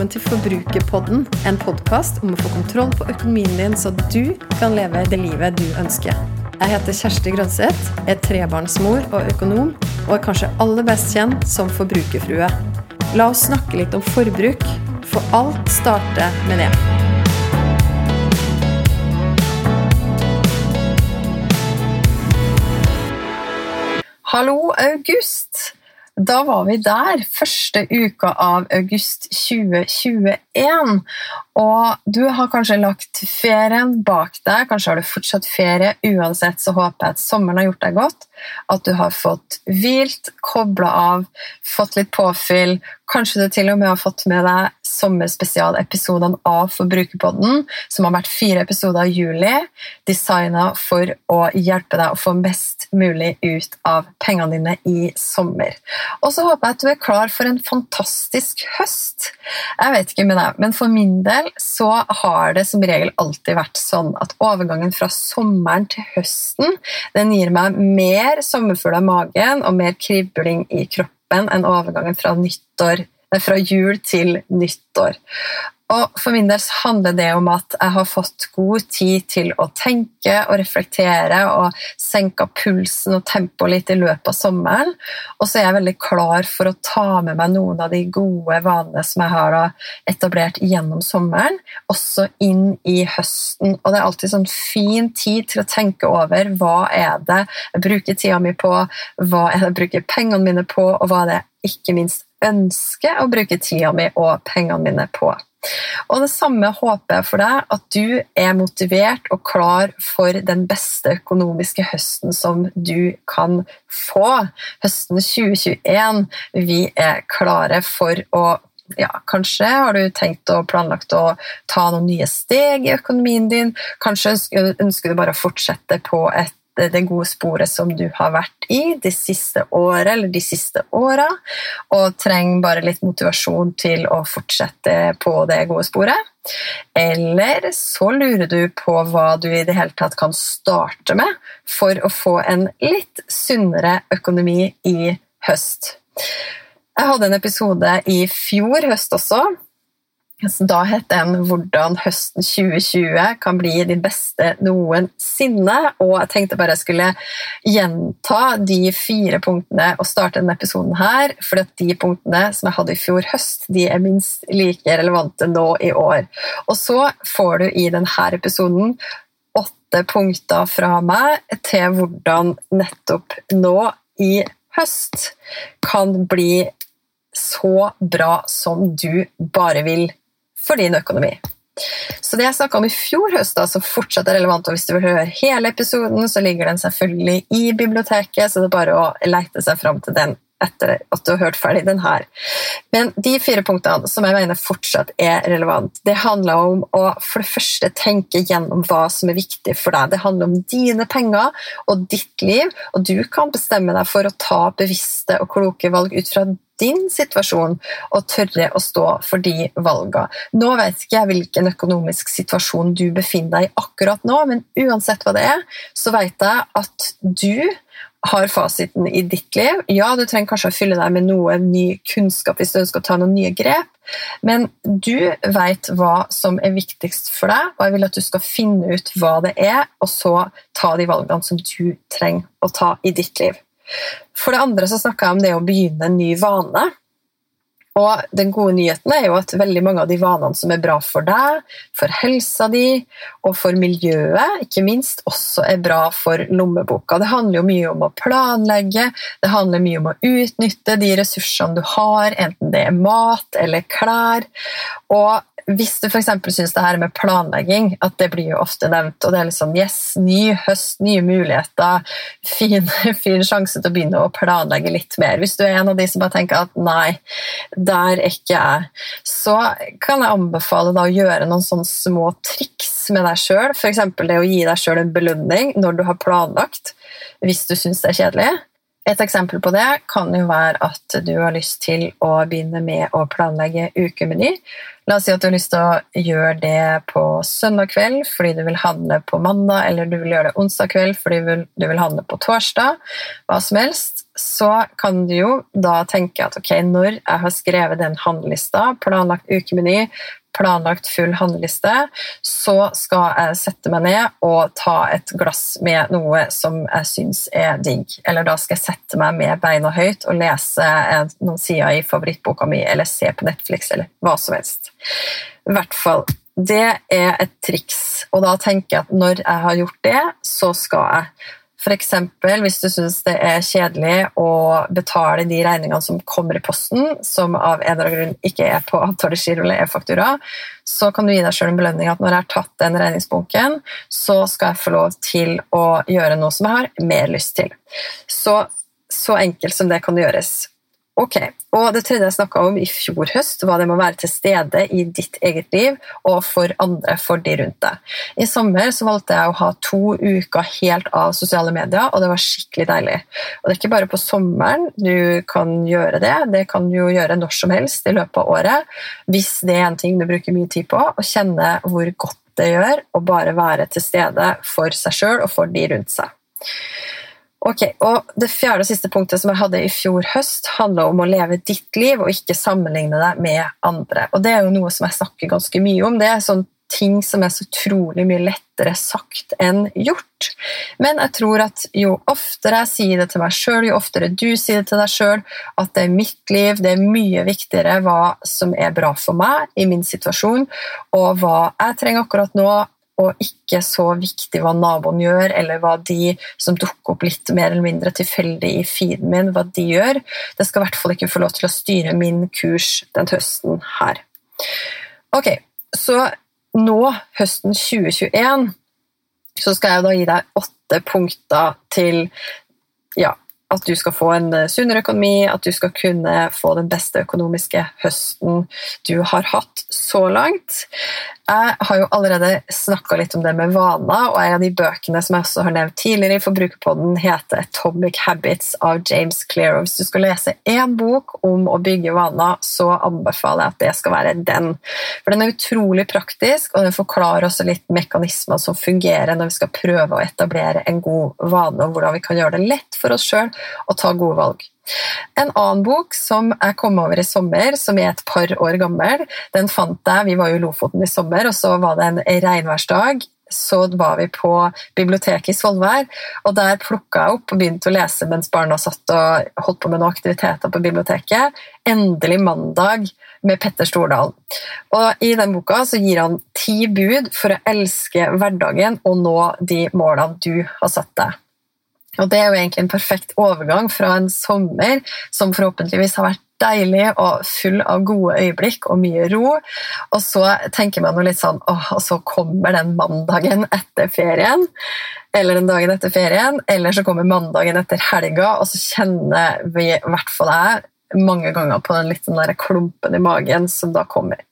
velkommen til Forbrukerpodden, en podkast om å få kontroll på økonomien din, så du kan leve det livet du ønsker. Jeg heter Kjersti Grønseth, er trebarnsmor og økonom, og er kanskje aller best kjent som forbrukerfrue. La oss snakke litt om forbruk, for alt starter med det. Hallo, August! Da var vi der, første uka av august 2021. Og du har kanskje lagt ferien bak deg, kanskje har du fortsatt ferie. Uansett så håper jeg at sommeren har gjort deg godt, at du har fått hvilt, kobla av, fått litt påfyll. Kanskje du til og med har fått med deg sommerspesialepisodene av Forbrukerpodden, som har vært fire episoder i juli, designa for å hjelpe deg å få mest mulig ut av pengene dine i sommer. Og så håper jeg at du er klar for en fantastisk høst. Jeg vet ikke med deg, men for min del så har det som regel alltid vært sånn at overgangen fra sommeren til høsten den gir meg mer sommerfugler i magen og mer kribling i kroppen enn overgangen fra nyttår fra jul til nyttår. Og For min del handler det om at jeg har fått god tid til å tenke og reflektere og senka pulsen og tempoet litt i løpet av sommeren. Og så er jeg veldig klar for å ta med meg noen av de gode vanene som jeg har etablert gjennom sommeren, også inn i høsten. Og det er alltid sånn fin tid til å tenke over hva er det jeg bruker tida mi på, hva er det jeg bruker pengene mine på, og hva er det jeg ikke minst ønsker å bruke tida mi og pengene mine på. Og Det samme håper jeg for deg, at du er motivert og klar for den beste økonomiske høsten som du kan få. Høsten 2021. Vi er klare for å ja, Kanskje har du tenkt og planlagt å ta noen nye steg i økonomien din. Kanskje ønsker du bare å fortsette på et det gode sporet som du har vært i det siste året eller de siste åra, og trenger bare litt motivasjon til å fortsette på det gode sporet. Eller så lurer du på hva du i det hele tatt kan starte med for å få en litt sunnere økonomi i høst. Jeg hadde en episode i fjor høst også da het den 'Hvordan høsten 2020 kan bli din beste noensinne'. Og jeg tenkte bare jeg skulle gjenta de fire punktene og starte denne episoden her. For de punktene som jeg hadde i fjor høst, de er minst like relevante nå i år. Og så får du i denne episoden åtte punkter fra meg til hvordan nettopp nå i høst kan bli så bra som du bare vil for din økonomi. Så det jeg snakka om i fjor høst, da, som fortsatt er relevant, og hvis du vil høre hele episoden, så ligger den selvfølgelig i biblioteket, så det er bare å leite seg fram til den etter at du har hørt ferdig den her. Men de fire punktene som jeg mener fortsatt er relevant, det handler om å for det første tenke gjennom hva som er viktig for deg. Det handler om dine penger og ditt liv, og du kan bestemme deg for å ta bevisste og kloke valg ut fra din situasjon og tørre å stå for de valgene. Nå vet ikke jeg hvilken økonomisk situasjon du befinner deg i akkurat nå, men uansett hva det er, så vet jeg at du har fasiten i ditt liv. Ja, du trenger kanskje å fylle deg med noe ny kunnskap hvis du ønsker å ta noen nye grep, men du vet hva som er viktigst for deg, og jeg vil at du skal finne ut hva det er, og så ta de valgene som du trenger å ta i ditt liv. For det andre så snakka jeg om det å begynne en ny vane. Og den gode nyheten er jo at veldig mange av de vanene som er bra for deg, for helsa di og for miljøet, ikke minst, også er bra for lommeboka. Det handler jo mye om å planlegge, det handler mye om å utnytte de ressursene du har, enten det er mat eller klær. Og hvis du f.eks. syns det her med planlegging at det blir jo ofte nevnt, og det er liksom yes, ny høst, nye muligheter, fin, fin sjanse til å begynne å planlegge litt mer. Hvis du er en av de som bare tenker at nei, der er ikke jeg, så kan jeg anbefale å gjøre noen sånne små triks med deg sjøl. F.eks. det å gi deg sjøl en belønning når du har planlagt, hvis du syns det er kjedelig. Et eksempel på det kan jo være at du har lyst til å begynne med å planlegge ukemeny. La oss si at du har lyst til å gjøre det på søndag kveld fordi du vil handle på mandag, eller du vil gjøre det onsdag kveld fordi du vil, handle på torsdag. Hva som helst. så kan du jo da tenke at ok, når jeg har skrevet den handlelista, planlagt ukemeny, planlagt full handleliste, så skal jeg sette meg ned og ta et glass med noe som jeg syns er digg. Eller da skal jeg sette meg med beina høyt og lese noen sider i favorittboka mi, eller se på Netflix, eller hva som helst. I hvert fall. Det er et triks, og da tenker jeg at når jeg har gjort det, så skal jeg F.eks. hvis du syns det er kjedelig å betale de regningene som kommer i posten, som av en eller annen grunn ikke er på avtalegiro eller e-faktura, så kan du gi deg sjøl en belønning at når jeg har tatt den regningsbunken, så skal jeg få lov til å gjøre noe som jeg har mer lyst til. Så, så enkelt som det kan gjøres. Ok, og Det tredje jeg snakka om i fjor høst, var det med å være til stede i ditt eget liv og for andre, for de rundt deg. I sommer så valgte jeg å ha to uker helt av sosiale medier, og det var skikkelig deilig. Og Det er ikke bare på sommeren du kan gjøre det, det kan du jo gjøre når som helst i løpet av året, hvis det er en ting du bruker mye tid på, og kjenne hvor godt det gjør å bare være til stede for seg sjøl og for de rundt seg. Ok, og Det fjerde og siste punktet som jeg hadde i fjor høst, handler om å leve ditt liv og ikke sammenligne deg med andre. Og Det er jo noe som jeg snakker ganske mye om. Det er sånn ting som er så utrolig mye lettere sagt enn gjort. Men jeg tror at jo oftere jeg sier det til meg sjøl, jo oftere du sier det til deg sjøl, at det er mitt liv, det er mye viktigere hva som er bra for meg i min situasjon, og hva jeg trenger akkurat nå, og ikke så viktig hva naboen gjør, eller hva de som dukker opp litt mer eller mindre tilfeldig i feeden min, hva de gjør. Det skal i hvert fall ikke få lov til å styre min kurs den høsten her. Ok, så nå, høsten 2021, så skal jeg da gi deg åtte punkter til ja, at du skal få en sunnere økonomi, at du skal kunne få den beste økonomiske høsten du har hatt så langt. Jeg har jo allerede snakka litt om det med vaner, og en av de bøkene som jeg også har nevnt tidligere i Forbrukerpodden, heter 'Atomic Habits' av James Clear. Hvis du skal lese én bok om å bygge vaner, så anbefaler jeg at det skal være den. For Den er utrolig praktisk, og den forklarer også litt mekanismer som fungerer når vi skal prøve å etablere en god vane, og hvordan vi kan gjøre det lett for oss sjøl å ta gode valg. En annen bok som jeg kom over i sommer, som er et par år gammel, den fant jeg Vi var jo i Lofoten i sommer, og så var det en regnværsdag. Så var vi på biblioteket i Svolvær, og der plukka jeg opp og begynte å lese mens barna satt og holdt på med noen aktiviteter på biblioteket. Endelig mandag med Petter Stordalen. Og I den boka så gir han ti bud for å elske hverdagen og nå de målene du har satt deg. Og Det er jo egentlig en perfekt overgang fra en sommer som forhåpentligvis har vært deilig og full av gode øyeblikk og mye ro. Og så tenker man jo litt sånn åh, og så kommer den mandagen etter ferien. Eller den dagen etter ferien, eller så kommer mandagen etter helga, og så kjenner vi, i hvert fall jeg, mange ganger på den litt sånn der klumpen i magen som da kommer.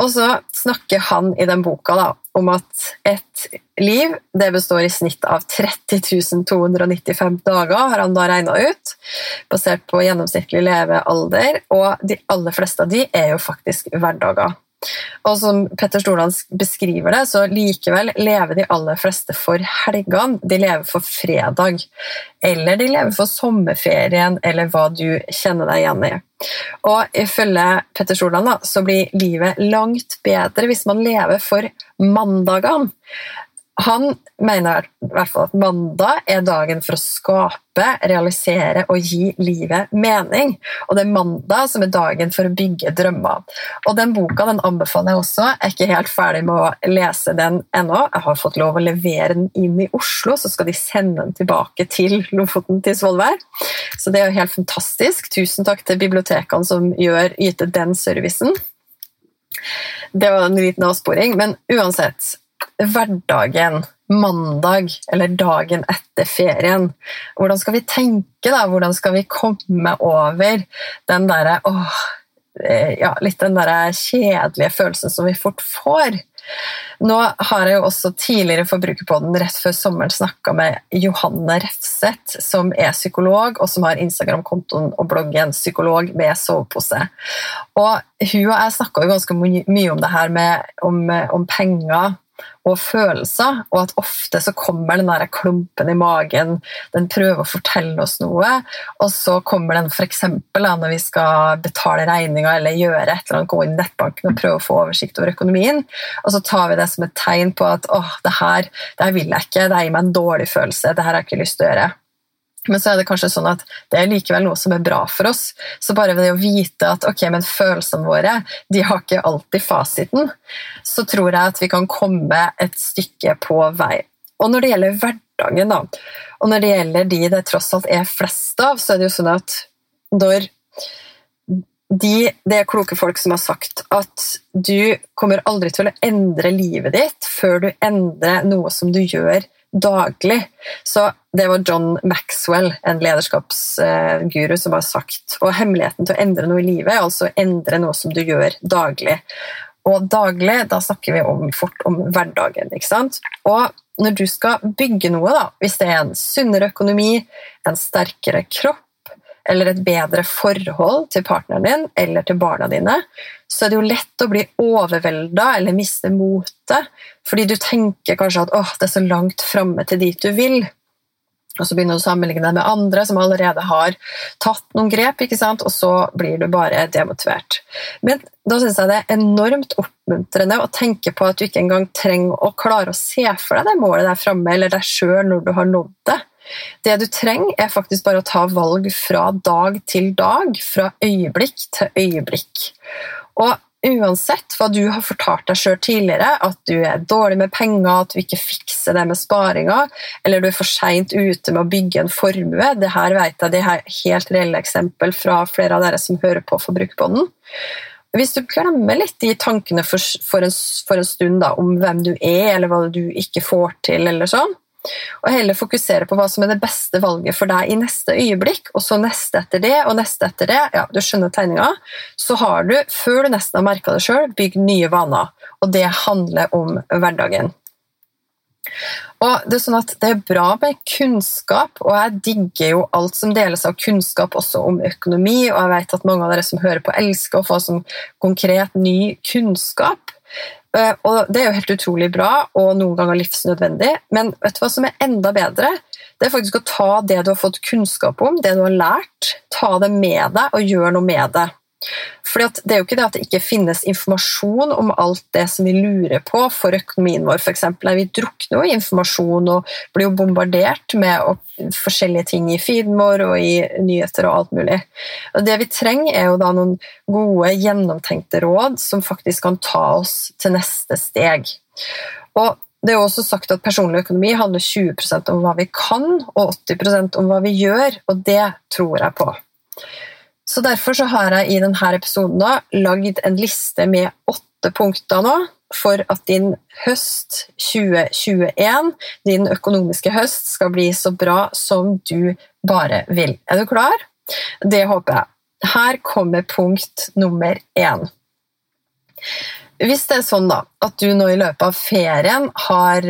Og så snakker han i den boka da, om at et liv det består i snitt av 30 295 dager, har han da regna ut, basert på gjennomsnittlig levealder, og de aller fleste av de er jo faktisk hverdager. Og som Petter Stordalen beskriver det, så likevel lever de aller fleste for helgene. De lever for fredag. Eller de lever for sommerferien, eller hva du kjenner deg igjen i. Og ifølge Petter Stordalen så blir livet langt bedre hvis man lever for mandagene. Han mener i hvert fall at mandag er dagen for å skape, realisere og gi livet mening. Og det er mandag som er dagen for å bygge drømmer. Og Den boka den anbefaler jeg også. Jeg er ikke helt ferdig med å lese den ennå. Jeg har fått lov å levere den inn i Oslo, så skal de sende den tilbake til Lofoten til Svolvær. Så det er jo helt fantastisk. Tusen takk til bibliotekene som gjør, yter den servicen. Det var en liten avsporing, men uansett hverdagen, mandag eller dagen etter ferien. Hvordan skal vi tenke, da? Hvordan skal vi komme over den derre eh, ja, litt den der kjedelige følelsen som vi fort får? Nå har jeg jo også tidligere Forbrukerpodden rett før sommeren snakka med Johanne Refseth, som er psykolog, og som har Instagram-kontoen og bloggen 'Psykolog med sovepose'. Og Hun og jeg snakka ganske mye om det her med om, om penger og følelser, og at ofte så kommer den der klumpen i magen, den prøver å fortelle oss noe, og så kommer den f.eks. når vi skal betale regninga eller gjøre et eller annet, gå inn i nettbanken og prøve å få oversikt over økonomien, og så tar vi det som et tegn på at åh, det her, det her vil jeg ikke, det gir meg en dårlig følelse, det her har jeg ikke lyst til å gjøre. Men så er det kanskje sånn at det er likevel noe som er bra for oss. Så bare ved det å vite at ok, men følelsene våre de har ikke alltid fasiten, så tror jeg at vi kan komme et stykke på vei. Og når det gjelder hverdagen, da, og når det gjelder de det tross alt er flest av, så er det jo sånn at når de, det er kloke folk som har sagt at du kommer aldri til å endre livet ditt før du endrer noe som du gjør daglig. Så det var John Maxwell, en lederskapsguru, som har sagt. Og hemmeligheten til å endre noe i livet er altså å endre noe som du gjør daglig. Og daglig, da snakker vi om, fort om hverdagen. ikke sant? Og når du skal bygge noe, da, hvis det er en sunnere økonomi, en sterkere kropp, eller et bedre forhold til partneren din eller til barna dine, så er det jo lett å bli overvelda eller miste motet, fordi du tenker kanskje at åh, det er så langt framme til dit du vil. Og så begynner du å sammenligne deg med andre som allerede har tatt noen grep, ikke sant? og så blir du bare demotivert. Men da syns jeg det er enormt oppmuntrende å tenke på at du ikke engang trenger å klare å se for deg det målet der framme, eller deg sjøl når du har nådd det. Det du trenger, er faktisk bare å ta valg fra dag til dag, fra øyeblikk til øyeblikk. Og uansett hva du har fortalt deg sjøl tidligere, at du er dårlig med penger, at du ikke fikser det med sparinga, eller du er for seint ute med å bygge en formue det her vet jeg, det er helt reelle eksempel fra flere av dere som hører på Forbrukerbånden. Hvis du glemmer litt de tankene for, for, en, for en, stund da, om hvem du er, eller hva du ikke får til, eller sånn, og heller fokusere på hva som er det beste valget for deg i neste øyeblikk, og så neste etter det og neste etter det, ja, du skjønner tegninga, så har du, før du nesten har merka det sjøl, bygd nye vaner. Og det handler om hverdagen. Og Det er sånn at det er bra med kunnskap, og jeg digger jo alt som deles av kunnskap også om økonomi, og jeg vet at mange av dere som hører på, elsker å få sånn konkret ny kunnskap. Eh, og Det er jo helt utrolig bra og noen ganger livsnødvendig, men vet du hva som er enda bedre? Det er faktisk å ta det du har fått kunnskap om, det du har lært, ta det med deg og gjøre noe med det. Fordi Det er jo ikke det at det ikke finnes informasjon om alt det som vi lurer på for økonomien vår. Eksempel, vi drukner jo informasjon og blir jo bombardert med forskjellige ting i feeden vår og i nyheter og alt mulig. Og Det vi trenger, er jo da noen gode, gjennomtenkte råd som faktisk kan ta oss til neste steg. Og det er jo også sagt at Personlig økonomi handler 20% om hva vi kan, og 80% om hva vi gjør, og det tror jeg på. Så Derfor så har jeg i denne episoden da, lagd en liste med åtte punkter nå for at din høst 2021, din økonomiske høst, skal bli så bra som du bare vil. Er du klar? Det håper jeg. Her kommer punkt nummer én. Hvis det er sånn da, at du nå i løpet av ferien har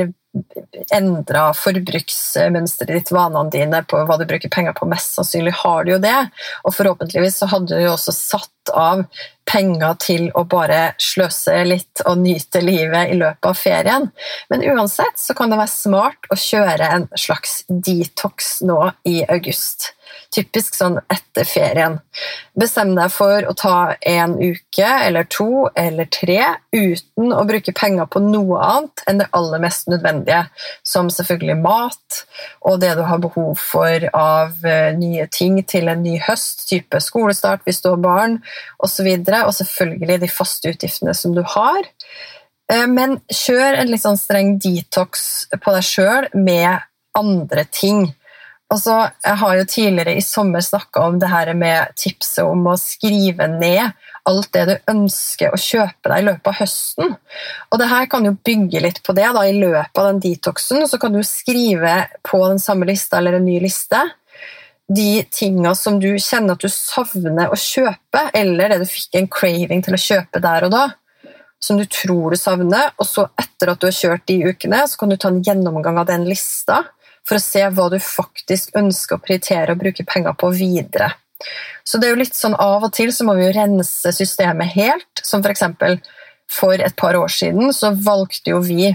endra forbruksmønsteret ditt, vanene dine, på hva du bruker penger på. Mest sannsynlig har du jo det, og forhåpentligvis så hadde du jo også satt av penger til å bare sløse litt og nyte livet i løpet av ferien. Men uansett så kan det være smart å kjøre en slags detox nå i august. Typisk sånn etter ferien. Bestem deg for å ta en uke eller to eller tre uten å bruke penger på noe annet enn det aller mest nødvendige, som selvfølgelig mat og det du har behov for av eh, nye ting til en ny høst, type skolestart hvis du har barn osv., og, og selvfølgelig de faste utgiftene som du har. Eh, men kjør en litt sånn streng detox på deg sjøl med andre ting. Altså, jeg har jo tidligere i sommer snakka om det her med tipset om å skrive ned alt det du ønsker å kjøpe deg i løpet av høsten. Og det her kan jo bygge litt på det. da, I løpet av den detoxen så kan du skrive på den samme lista eller en ny liste de tinga som du kjenner at du savner å kjøpe, eller det du fikk en craving til å kjøpe der og da, som du tror du savner, og så etter at du har kjørt de ukene, så kan du ta en gjennomgang av den lista for å se hva du faktisk ønsker å prioritere og bruke penger på videre. Så det er jo litt sånn Av og til så må vi jo rense systemet helt. Som f.eks. For, for et par år siden så valgte jo vi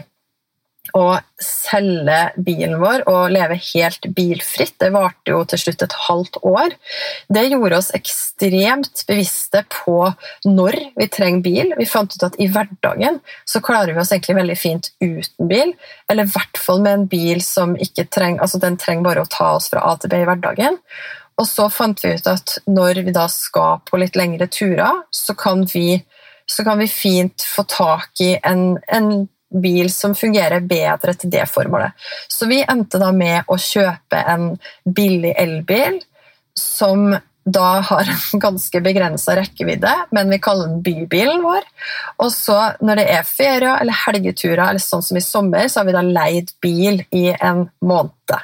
å selge bilen vår og leve helt bilfritt. Det varte jo til slutt et halvt år. Det gjorde oss ekstremt bevisste på når vi trenger bil. Vi fant ut at i hverdagen så klarer vi oss egentlig veldig fint uten bil, eller i hvert fall med en bil som ikke trenger, altså den trenger bare å ta oss fra A til B i hverdagen. Og så fant vi ut at når vi da skal på litt lengre turer, så kan vi, så kan vi fint få tak i en, en bil som fungerer bedre til det formålet. Så vi endte da med å kjøpe en billig elbil som da har en ganske begrensa rekkevidde, men vi kaller den bybilen vår. Og så når det er ferier eller helgeturer, eller sånn som i sommer, så har vi da leid bil i en måned.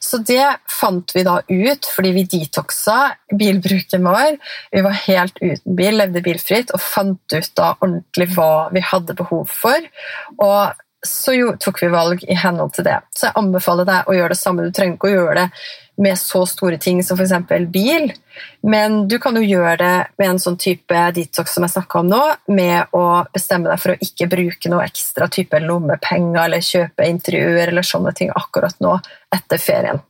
Så det fant vi da ut fordi vi detoxa bilbruken vår. Vi var helt uten bil, levde bilfritt og fant ut da ordentlig hva vi hadde behov for. Og så jo, tok vi valg i henhold til det. Så jeg anbefaler deg å gjøre det samme. Du trenger ikke å gjøre det med så store ting som f.eks. bil, men du kan jo gjøre det med en sånn type detox som jeg snakka om nå, med å bestemme deg for å ikke bruke noe ekstra type lommepenger eller kjøpe interiør eller sånne ting akkurat nå etter ferien.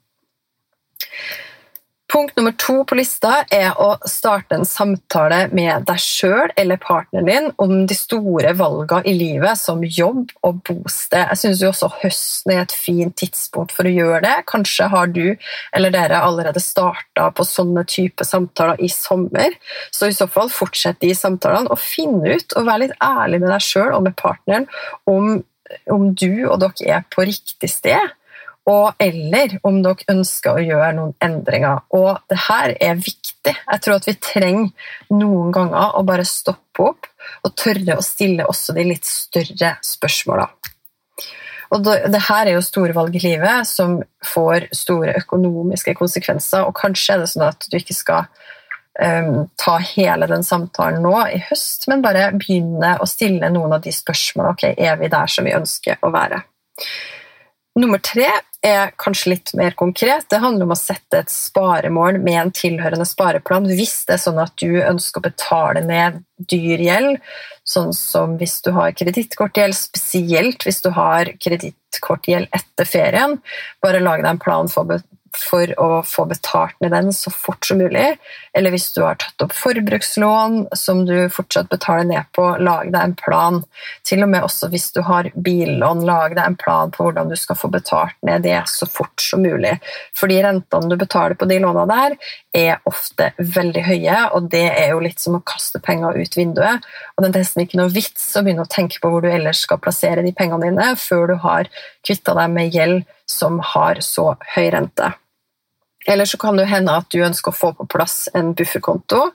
Punkt nummer to på lista er å starte en samtale med deg sjøl eller partneren din om de store valgene i livet, som jobb og bosted. Jeg syns også høsten er et fint tidspunkt for å gjøre det. Kanskje har du eller dere allerede starta på sånne type samtaler i sommer. Så i så fall fortsett de samtalene og finn ut og vær litt ærlig med deg sjøl og med partneren om, om du og dere er på riktig sted og eller om dere ønsker å gjøre noen endringer. Og det her er viktig. Jeg tror at vi trenger noen ganger å bare stoppe opp og tørre å stille også de litt større spørsmåla. Og det her er jo store valg i livet som får store økonomiske konsekvenser, og kanskje er det sånn at du ikke skal um, ta hele den samtalen nå i høst, men bare begynne å stille noen av de spørsmålene. Ok, er vi der som vi ønsker å være? Nummer tre er kanskje litt mer konkret. Det handler om å sette et sparemål med en tilhørende spareplan hvis det er sånn at du ønsker å betale ned dyr gjeld, sånn som hvis du har kredittkortgjeld, spesielt hvis du har kredittkortgjeld etter ferien. Bare lag deg en plan for for å få betalt ned den så fort som mulig. Eller hvis du har tatt opp forbrukslån som du fortsatt betaler ned på, lag deg en plan. Til og med også hvis du har billån, lag deg en plan på hvordan du skal få betalt ned det så fort som mulig. Fordi rentene du betaler på de låna der, er ofte veldig høye, og det er jo litt som å kaste penger ut vinduet. Og det er nesten ikke noe vits å begynne å tenke på hvor du ellers skal plassere de pengene dine før du har kvitta deg med gjeld som har så høy rente. Eller så kan det hende at du ønsker å få på plass en bufferkonto,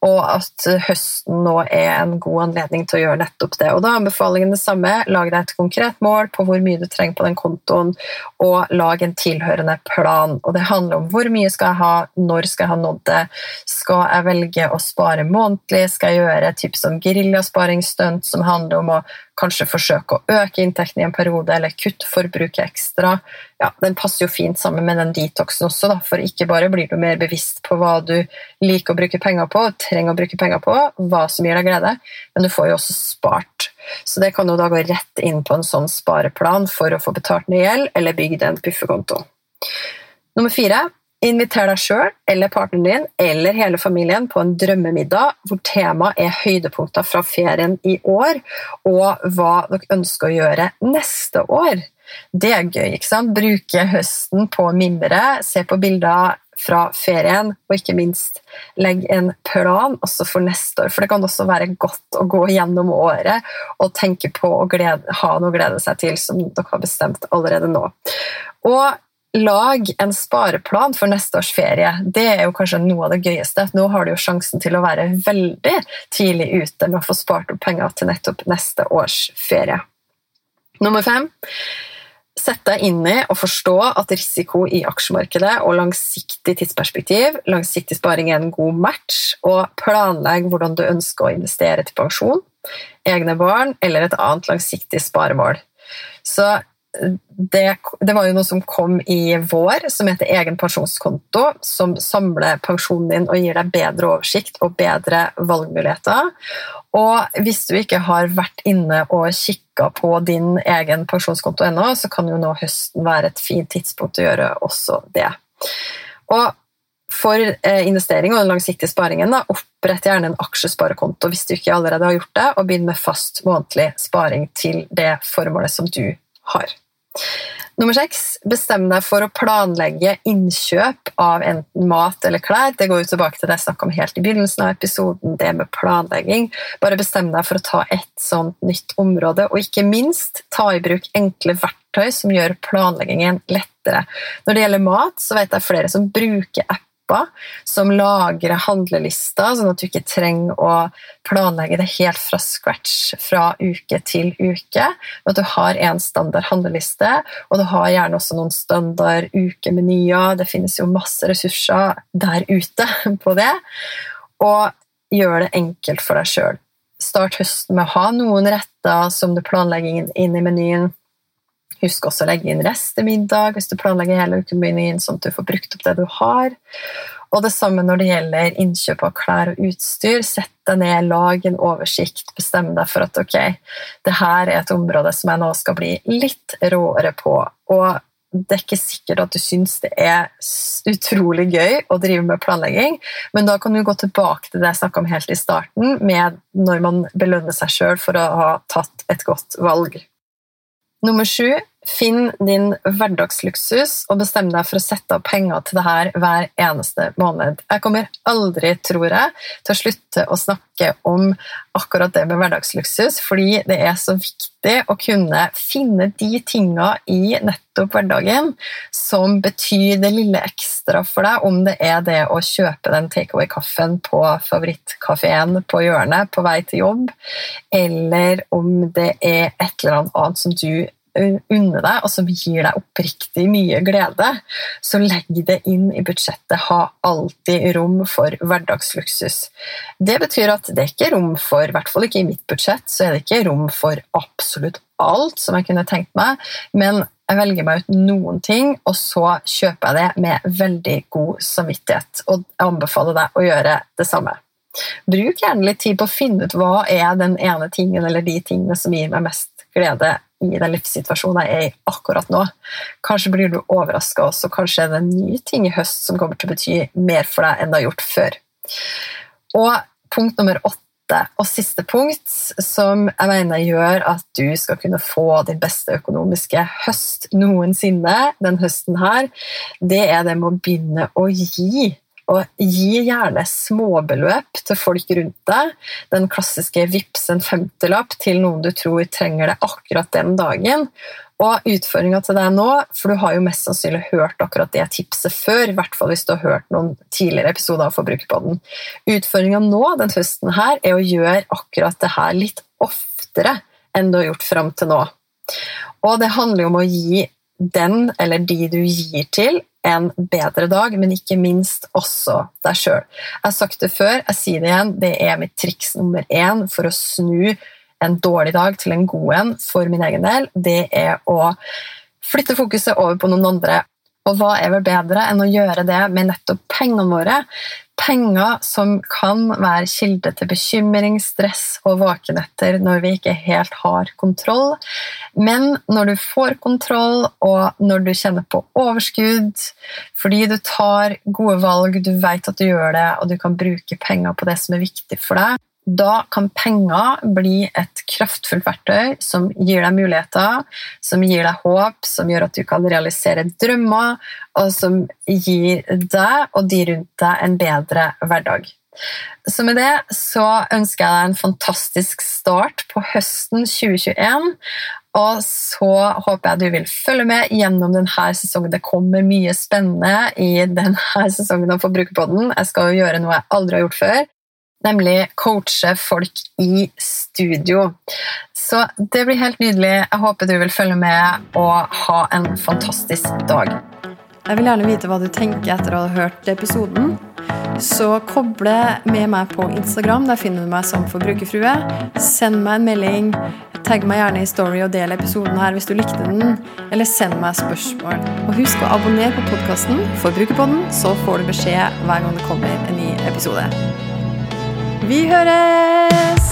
og at høsten nå er en god anledning til å gjøre nettopp det. Og Da er anbefalingen det samme. Lag deg et konkret mål på hvor mye du trenger på den kontoen, og lag en tilhørende plan. Og Det handler om hvor mye skal jeg ha, når skal jeg ha nådd det, skal jeg velge å spare månedlig, skal jeg gjøre et type som geriljasparingsstunt som handler om å kanskje forsøke å øke inntekten i en periode, eller kutte forbruket ekstra. Ja, Den passer jo fint sammen med den detoxen også, da, for ikke bare blir du mer bevisst på hva du liker å bruke penger på, trenger å bruke penger på, hva som gir deg glede, men du får jo også spart. Så det kan jo da gå rett inn på en sånn spareplan for å få betalt ned gjeld, eller bygd en bufferkonto. Nummer fire Inviter deg sjøl eller partneren din eller hele familien på en drømmemiddag hvor temaet er høydepunkter fra ferien i år, og hva dere ønsker å gjøre neste år. Det er gøy. ikke sant? Bruke høsten på å mimre, se på bilder fra ferien, og ikke minst legge en plan også for neste år. For det kan også være godt å gå gjennom året og tenke på å glede, ha noe å glede seg til som dere har bestemt allerede nå. Og lag en spareplan for neste års ferie. Det er jo kanskje noe av det gøyeste. Nå har du jo sjansen til å være veldig tidlig ute med å få spart opp penger til nettopp neste års ferie. Nummer fem Sett deg inn i og forstå at risiko i aksjemarkedet og langsiktig tidsperspektiv, langsiktig sparing er en god match, og planlegg hvordan du ønsker å investere til pensjon, egne barn eller et annet langsiktig sparemål. Så det, det, var jo noe som kom i vår, som heter egen pensjonskonto, som samler pensjonen din og gir deg bedre oversikt og bedre valgmuligheter. Og hvis du ikke har vært inne og kikka på din egen pensjonskonto ennå, så kan jo nå høsten være et fint tidspunkt å gjøre også det. Og for eh, investering og den langsiktige sparingen, da, opprett gjerne en aksjesparekonto hvis du ikke allerede har gjort det, og begynn med fast månedlig sparing til det formålet som du har. Nummer seks, bestem deg for å planlegge innkjøp av enten mat eller klær. Det går jo tilbake til det jeg snakka om helt i begynnelsen av episoden, det med planlegging. Bare bestem deg for å ta et sånt nytt område, og ikke minst ta i bruk enkle verktøy som gjør planleggingen lettere. Når det gjelder mat, så vet jeg flere som bruker app apper som lagrer handlelister, sånn at du ikke trenger å planlegge det helt fra scratch fra uke til uke. At du har en standard handleliste, og du har gjerne også noen standard ukemenyer. Det finnes jo masse ressurser der ute på det. Og gjør det enkelt for deg sjøl. Start høsten med å ha noen retter som du planlegger inn i menyen. Husk også å legge inn restemiddag hvis du planlegger hele økonomien, sånn at du får brukt opp det du har. Og det samme når det gjelder innkjøp av klær og utstyr. Sett deg ned, lag en oversikt, bestem deg for at ok, det her er et område som jeg nå skal bli litt råere på. Og det er ikke sikkert at du syns det er utrolig gøy å drive med planlegging, men da kan du gå tilbake til det jeg snakka om helt i starten, med når man belønner seg sjøl for å ha tatt et godt valg. Nummer sju Finn din hverdagsluksus og bestem deg for å sette av penger til det her hver eneste måned. Jeg kommer aldri, tror jeg, til å slutte å snakke om akkurat det med hverdagsluksus, fordi det er så viktig å kunne finne de tinga i nettopp hverdagen som betyr det lille ekstra for deg, om det er det å kjøpe den takeaway-kaffen på favorittkafeen på hjørnet på vei til jobb, eller om det er et eller annet som du unne deg, og som gir deg oppriktig mye glede, så legg det inn i budsjettet. Ha alltid rom for hverdagsluksus. Det betyr at det er ikke rom for, i hvert fall ikke i mitt budsjett, så er det ikke rom for absolutt alt som jeg kunne tenkt meg, men jeg velger meg ut noen ting, og så kjøper jeg det med veldig god samvittighet. Og jeg anbefaler deg å gjøre det samme. Bruk gjerne litt tid på å finne ut hva er den ene tingen eller de tingene som gir meg mest glede i den livssituasjonen jeg er i akkurat nå. Kanskje blir du overraska også, kanskje er det en ny ting i høst som kommer til å bety mer for deg enn det har gjort før. Og punkt nummer åtte og siste punkt, som jeg mener gjør at du skal kunne få din beste økonomiske høst noensinne den høsten her, det er det med å begynne å gi og gi gjerne småbeløp til folk rundt deg. Den klassiske vips en femtilapp til noen du tror trenger det akkurat den dagen. Og utfordringa til deg nå, for du har jo mest sannsynlig hørt akkurat det tipset før, i hvert fall hvis du har hørt noen tidligere episoder av Forbrukerpodden. Utfordringa nå den høsten her er å gjøre akkurat det her litt oftere enn du har gjort fram til nå. Og det handler jo om å gi den eller de du gir til, en bedre dag, men ikke minst også deg sjøl. Jeg har sagt det før, jeg sier det igjen, det er mitt triks nummer én for å snu en dårlig dag til en god en for min egen del. Det er å flytte fokuset over på noen andre. Og hva er vel bedre enn å gjøre det med nettopp pengene våre? Penger som kan være kilde til bekymring, stress og våkenetter når vi ikke helt har kontroll. Men når du får kontroll, og når du kjenner på overskudd, fordi du tar gode valg, du vet at du gjør det, og du kan bruke penger på det som er viktig for deg, da kan penger bli et kraftfullt verktøy som gir deg muligheter, som gir deg håp, som gjør at du kan realisere drømmer, og som gir deg og de rundt deg en bedre hverdag. Så med det så ønsker jeg deg en fantastisk start på høsten 2021. Og så håper jeg du vil følge med gjennom denne sesongen. Det kommer mye spennende i denne sesongen av Forbrukerpodden. Jeg skal jo gjøre noe jeg aldri har gjort før nemlig coache folk i studio. Så det blir helt nydelig. Jeg håper du vil følge med og ha en fantastisk dag. Jeg vil gjerne vite hva du tenker etter å ha hørt episoden. Så koble med meg på Instagram. Der finner du meg som forbrukerfrue. Send meg en melding tagg meg gjerne i Story og del episoden her hvis du likte den, eller send meg spørsmål. Og husk å abonnere på podkasten Forbrukerpodden, så får du beskjed hver gang det kommer en ny episode. Vi høres!